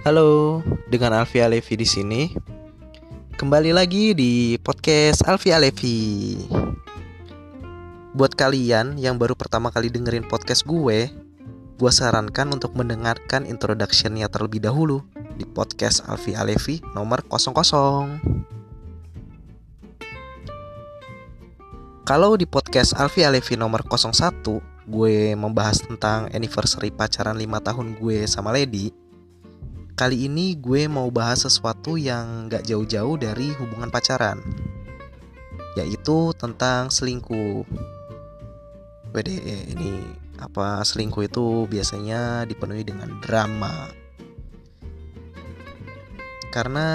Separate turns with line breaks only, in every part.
Halo, dengan Alfi Alevi di sini. Kembali lagi di podcast Alfi Alevi. Buat kalian yang baru pertama kali dengerin podcast gue, gue sarankan untuk mendengarkan introductionnya terlebih dahulu di podcast Alfi Alevi nomor 00. Kalau di podcast Alfi Alevi nomor 01, gue membahas tentang anniversary pacaran 5 tahun gue sama Lady. Kali ini gue mau bahas sesuatu yang gak jauh-jauh dari hubungan pacaran Yaitu tentang selingkuh Wede, ini apa selingkuh itu biasanya dipenuhi dengan drama Karena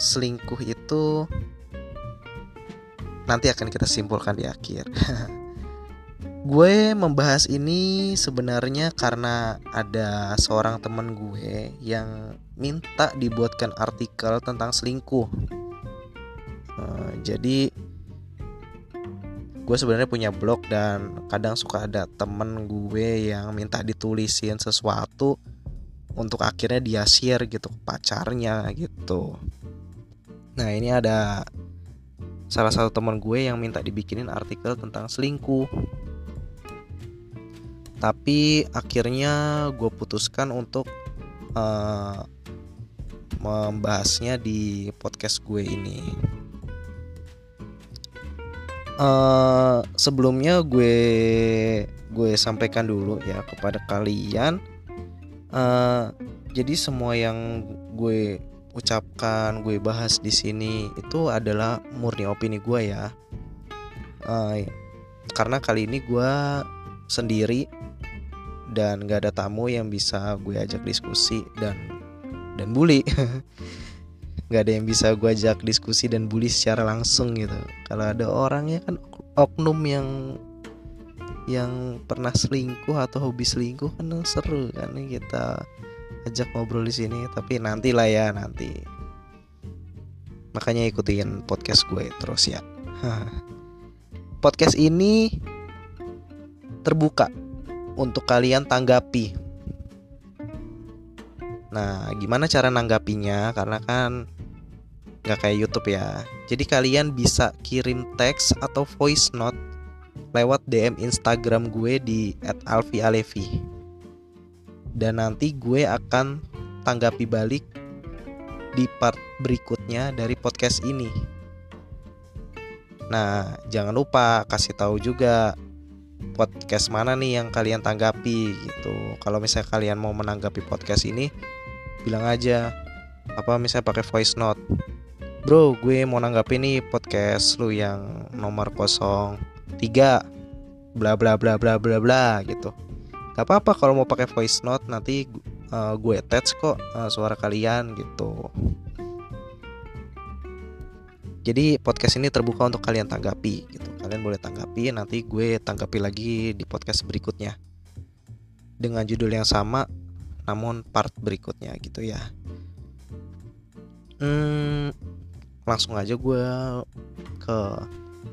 selingkuh itu nanti akan kita simpulkan di akhir. gue membahas ini sebenarnya karena ada seorang temen gue yang minta dibuatkan artikel tentang selingkuh. Uh, jadi gue sebenarnya punya blog dan kadang suka ada temen gue yang minta ditulisin sesuatu untuk akhirnya dia share gitu pacarnya gitu. Nah ini ada salah satu teman gue yang minta dibikinin artikel tentang selingkuh tapi akhirnya gue putuskan untuk uh, membahasnya di podcast gue ini uh, sebelumnya gue gue sampaikan dulu ya kepada kalian uh, jadi semua yang gue ucapkan, gue bahas di sini itu adalah murni opini gue ya. Uh, karena kali ini gue sendiri dan gak ada tamu yang bisa gue ajak diskusi dan dan bully. gak ada yang bisa gue ajak diskusi dan bully secara langsung gitu. Kalau ada orangnya kan oknum yang yang pernah selingkuh atau hobi selingkuh kan seru kan kita ajak ngobrol di sini tapi nanti lah ya nanti makanya ikutin podcast gue terus ya podcast ini terbuka untuk kalian tanggapi. Nah gimana cara nanggapinya? Karena kan nggak kayak YouTube ya. Jadi kalian bisa kirim teks atau voice note lewat DM Instagram gue di @alfialevi. Dan nanti gue akan tanggapi balik di part berikutnya dari podcast ini. Nah, jangan lupa kasih tahu juga podcast mana nih yang kalian tanggapi gitu. Kalau misalnya kalian mau menanggapi podcast ini, bilang aja apa misalnya pakai voice note. Bro, gue mau nanggapi nih podcast lu yang nomor 03 bla bla bla bla bla bla gitu gak apa-apa kalau mau pakai voice note nanti uh, gue attach kok uh, suara kalian gitu jadi podcast ini terbuka untuk kalian tanggapi gitu. Kalian boleh tanggapi nanti gue tanggapi lagi di podcast berikutnya. Dengan judul yang sama namun part berikutnya gitu ya. Hmm, langsung aja gue ke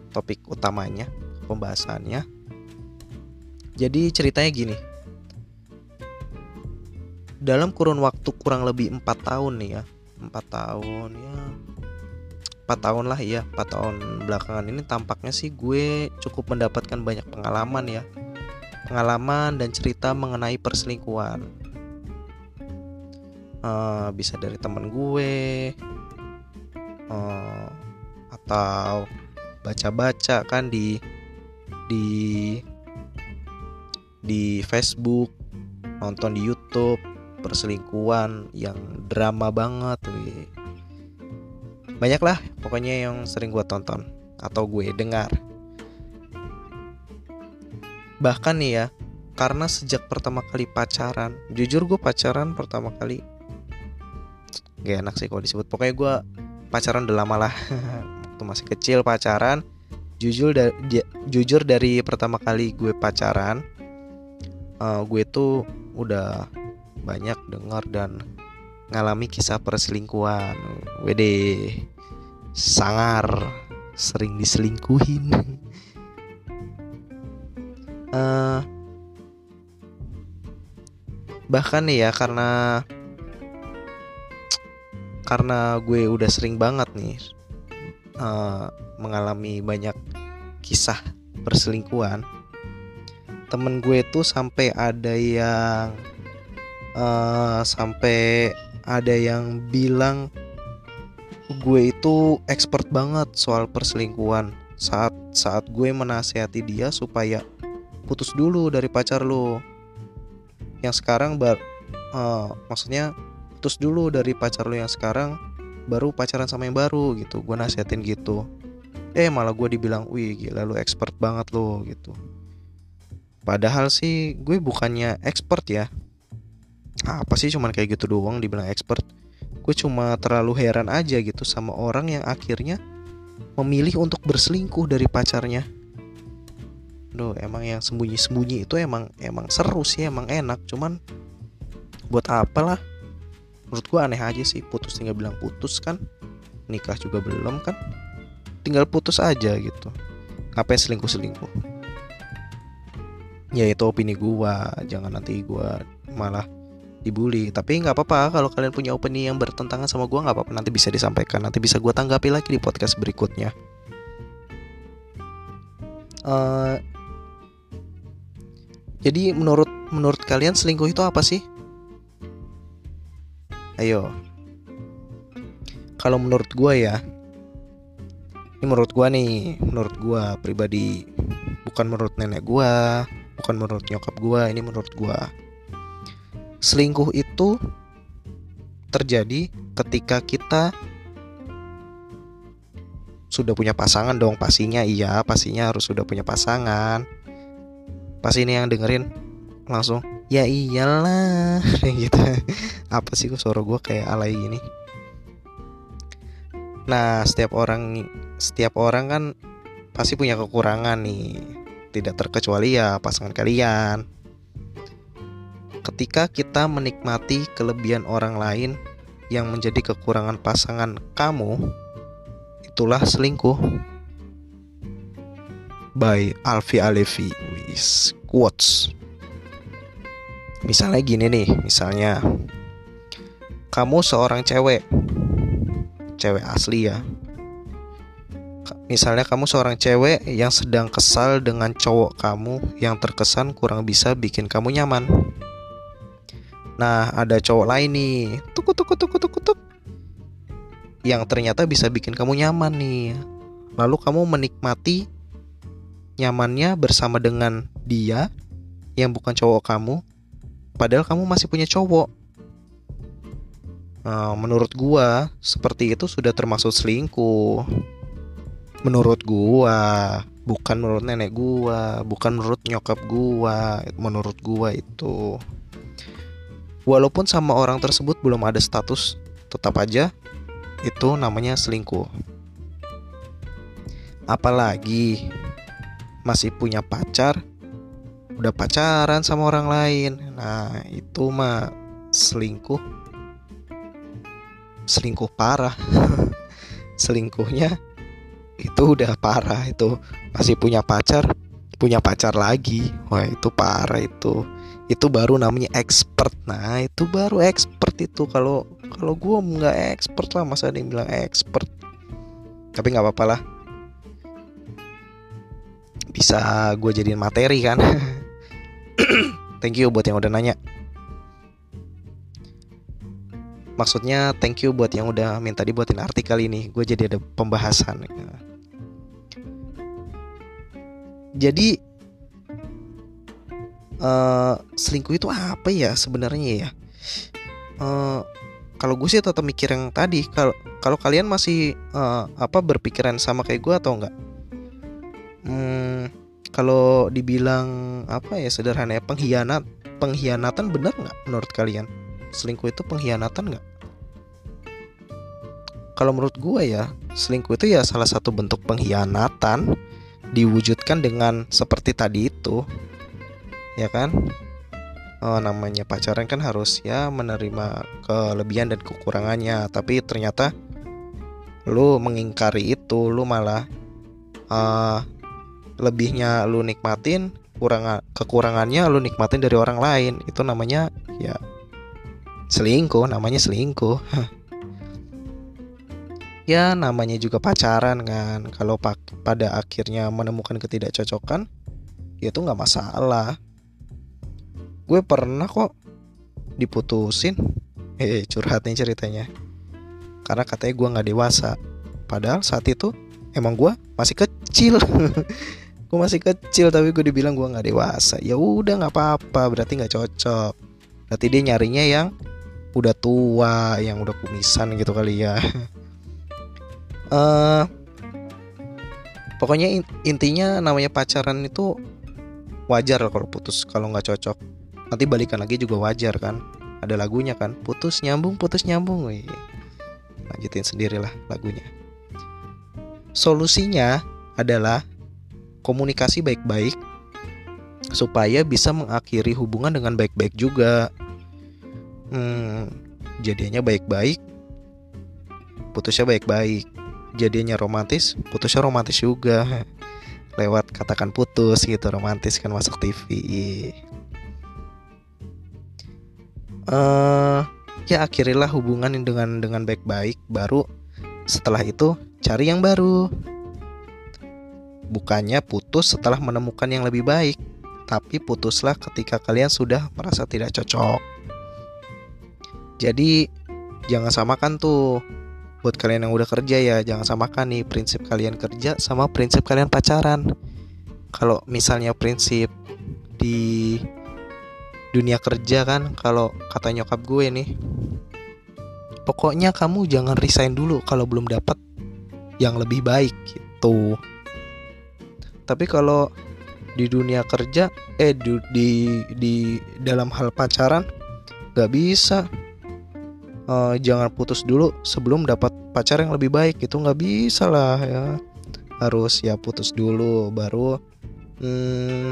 topik utamanya pembahasannya. Jadi ceritanya gini. Dalam kurun waktu kurang lebih empat tahun nih ya empat tahun ya empat tahun lah ya empat tahun belakangan ini tampaknya sih gue cukup mendapatkan banyak pengalaman ya pengalaman dan cerita mengenai perselingkuhan uh, bisa dari temen gue uh, atau baca-baca kan di di di Facebook nonton di YouTube perselingkuhan yang drama banget wih. Banyak lah pokoknya yang sering gue tonton atau gue dengar. Bahkan nih ya karena sejak pertama kali pacaran jujur gue pacaran pertama kali gak enak sih kalau disebut. Pokoknya gue pacaran udah lama lah. Waktu masih kecil pacaran jujur dari jujur dari pertama kali gue pacaran uh, gue tuh udah banyak dengar dan ngalami kisah perselingkuhan. Wede sangar sering diselingkuhin. uh, bahkan ya karena karena gue udah sering banget nih uh, mengalami banyak kisah perselingkuhan temen gue tuh sampai ada yang uh, sampai ada yang bilang gue itu expert banget soal perselingkuhan. Saat saat gue menasehati dia supaya putus dulu dari pacar lo yang sekarang bar uh, maksudnya putus dulu dari pacar lo yang sekarang baru pacaran sama yang baru gitu. Gue nasihatin gitu. Eh malah gue dibilang wih gila lu expert banget lo gitu. Padahal sih gue bukannya expert ya. Apa sih cuman kayak gitu doang dibilang expert. Gue cuma terlalu heran aja gitu sama orang yang akhirnya memilih untuk berselingkuh dari pacarnya. Duh, emang yang sembunyi-sembunyi itu emang emang seru sih, emang enak. Cuman buat apa lah? Menurut gue aneh aja sih, putus tinggal bilang putus kan. Nikah juga belum kan. Tinggal putus aja gitu. Ngapain selingkuh-selingkuh? ya itu opini gua jangan nanti gua malah dibully. Tapi nggak apa-apa kalau kalian punya opini yang bertentangan sama gua nggak apa-apa. Nanti bisa disampaikan nanti bisa gua tanggapi lagi di podcast berikutnya. Uh, jadi menurut menurut kalian selingkuh itu apa sih? Ayo. Kalau menurut gua ya ini menurut gua nih menurut gua pribadi bukan menurut nenek gua bukan menurut nyokap gue ini menurut gue selingkuh itu terjadi ketika kita sudah punya pasangan dong. Pastinya iya pastinya harus sudah punya pasangan. Pasti ini yang dengerin langsung ya iyalah gitu. Apa sih suara gue kayak alay gini? Nah setiap orang setiap orang kan pasti punya kekurangan nih. Tidak terkecuali ya pasangan kalian. Ketika kita menikmati kelebihan orang lain yang menjadi kekurangan pasangan kamu, itulah selingkuh. By Alfi Alevi with quotes. Misalnya gini nih, misalnya kamu seorang cewek, cewek asli ya, Misalnya kamu seorang cewek yang sedang kesal dengan cowok kamu yang terkesan kurang bisa bikin kamu nyaman. Nah, ada cowok lain nih, tuk tuk tuk tuk tuk tuk, yang ternyata bisa bikin kamu nyaman nih. Lalu kamu menikmati nyamannya bersama dengan dia yang bukan cowok kamu, padahal kamu masih punya cowok. Nah, menurut gua, seperti itu sudah termasuk selingkuh menurut gua bukan menurut nenek gua bukan menurut nyokap gua menurut gua itu walaupun sama orang tersebut belum ada status tetap aja itu namanya selingkuh. Apalagi masih punya pacar udah pacaran sama orang lain. Nah itu mah selingkuh. Selingkuh parah. Selingkuhnya itu udah parah itu. Masih punya pacar punya pacar lagi. Wah itu parah itu. Itu baru namanya expert. Nah itu baru expert itu. Kalau kalau gue nggak expert lah masa ada yang bilang expert? Tapi nggak apa-apa lah. Bisa gue jadiin materi kan? Thank you buat yang udah nanya. Maksudnya thank you buat yang udah minta dibuatin artikel ini. Gue jadi ada pembahasan jadi uh, selingkuh itu apa ya sebenarnya ya? Uh, kalau gue sih tetap mikir yang tadi kalau kalau kalian masih uh, apa berpikiran sama kayak gue atau enggak? Hmm, kalau dibilang apa ya sederhana ya pengkhianat pengkhianatan benar nggak menurut kalian? Selingkuh itu pengkhianatan nggak? Kalau menurut gue ya, selingkuh itu ya salah satu bentuk pengkhianatan diwujudkan dengan seperti tadi itu, ya kan? Oh, namanya pacaran kan harus ya menerima kelebihan dan kekurangannya, tapi ternyata lu mengingkari itu, lu malah uh, lebihnya lu nikmatin, kurang kekurangannya lu nikmatin dari orang lain. Itu namanya ya selingkuh namanya selingkuh ya namanya juga pacaran kan. Kalau pada akhirnya menemukan ketidakcocokan ya itu nggak masalah. Gue pernah kok diputusin. Eh curhat nih ceritanya. Karena katanya gue nggak dewasa. Padahal saat itu emang gue masih kecil. Gue masih kecil tapi gue dibilang gue nggak dewasa. Ya udah nggak apa-apa. Berarti nggak cocok. Berarti dia nyarinya yang udah tua yang udah kumisan gitu kali ya uh, pokoknya intinya namanya pacaran itu wajar kalau putus kalau nggak cocok. Nanti balikan lagi juga wajar kan ada lagunya kan putus nyambung putus nyambung. Wih. lanjutin sendirilah lagunya. Solusinya adalah komunikasi baik-baik supaya bisa mengakhiri hubungan dengan baik-baik juga. Hmm, jadinya baik-baik putusnya baik-baik jadinya romantis putusnya romantis juga. Lewat katakan putus gitu romantis kan masuk TV uh, eh, ya akhirilah hubungan dengan dengan baik-baik. Baru setelah itu cari yang baru. Bukannya putus setelah menemukan yang lebih baik tapi putuslah ketika kalian sudah merasa tidak cocok. Jadi jangan samakan tuh buat kalian yang udah kerja ya jangan samakan nih prinsip kalian kerja sama prinsip kalian pacaran. Kalau misalnya prinsip di dunia kerja kan kalau kata nyokap gue nih pokoknya kamu jangan resign dulu kalau belum dapat yang lebih baik gitu. Tapi kalau di dunia kerja eh di di, di dalam hal pacaran gak bisa uh, jangan putus dulu sebelum dapat pacar yang lebih baik itu nggak bisa lah ya. Harus ya putus dulu baru hmm,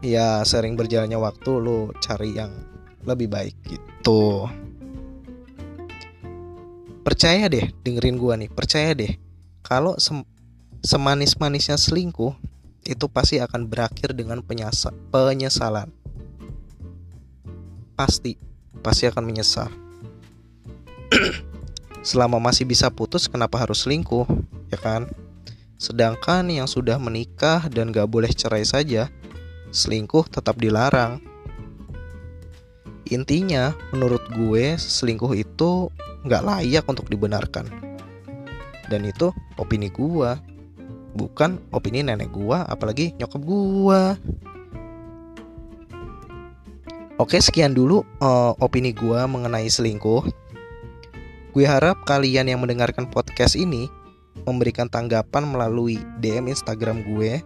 ya sering berjalannya waktu lu cari yang lebih baik gitu. Percaya deh dengerin gua nih percaya deh. Kalau sem semanis-manisnya selingkuh itu pasti akan berakhir dengan penyesalan. Pasti pasti akan menyesal. Selama masih bisa putus, kenapa harus selingkuh? Ya kan? Sedangkan yang sudah menikah dan gak boleh cerai saja, selingkuh tetap dilarang. Intinya, menurut gue, selingkuh itu gak layak untuk dibenarkan. Dan itu opini gue, bukan opini nenek gue, apalagi nyokap gue. Oke, sekian dulu uh, opini gue mengenai selingkuh. Gue harap kalian yang mendengarkan podcast ini memberikan tanggapan melalui DM Instagram gue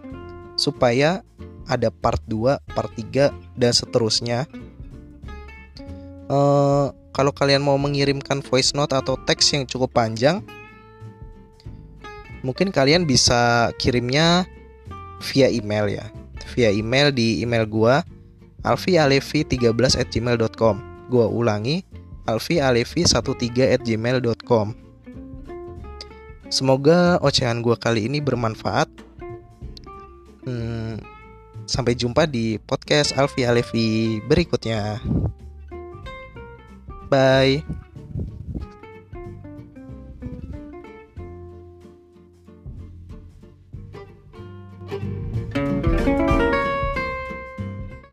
supaya ada part 2, part 3 dan seterusnya. Uh, kalau kalian mau mengirimkan voice note atau teks yang cukup panjang, mungkin kalian bisa kirimnya via email ya. Via email di email gue alfialevi13 at gmail.com Gue ulangi alfialevi13 at gmail.com Semoga ocehan gue kali ini bermanfaat. Hmm, Sampai jumpa di podcast Alfi Alevi berikutnya. Bye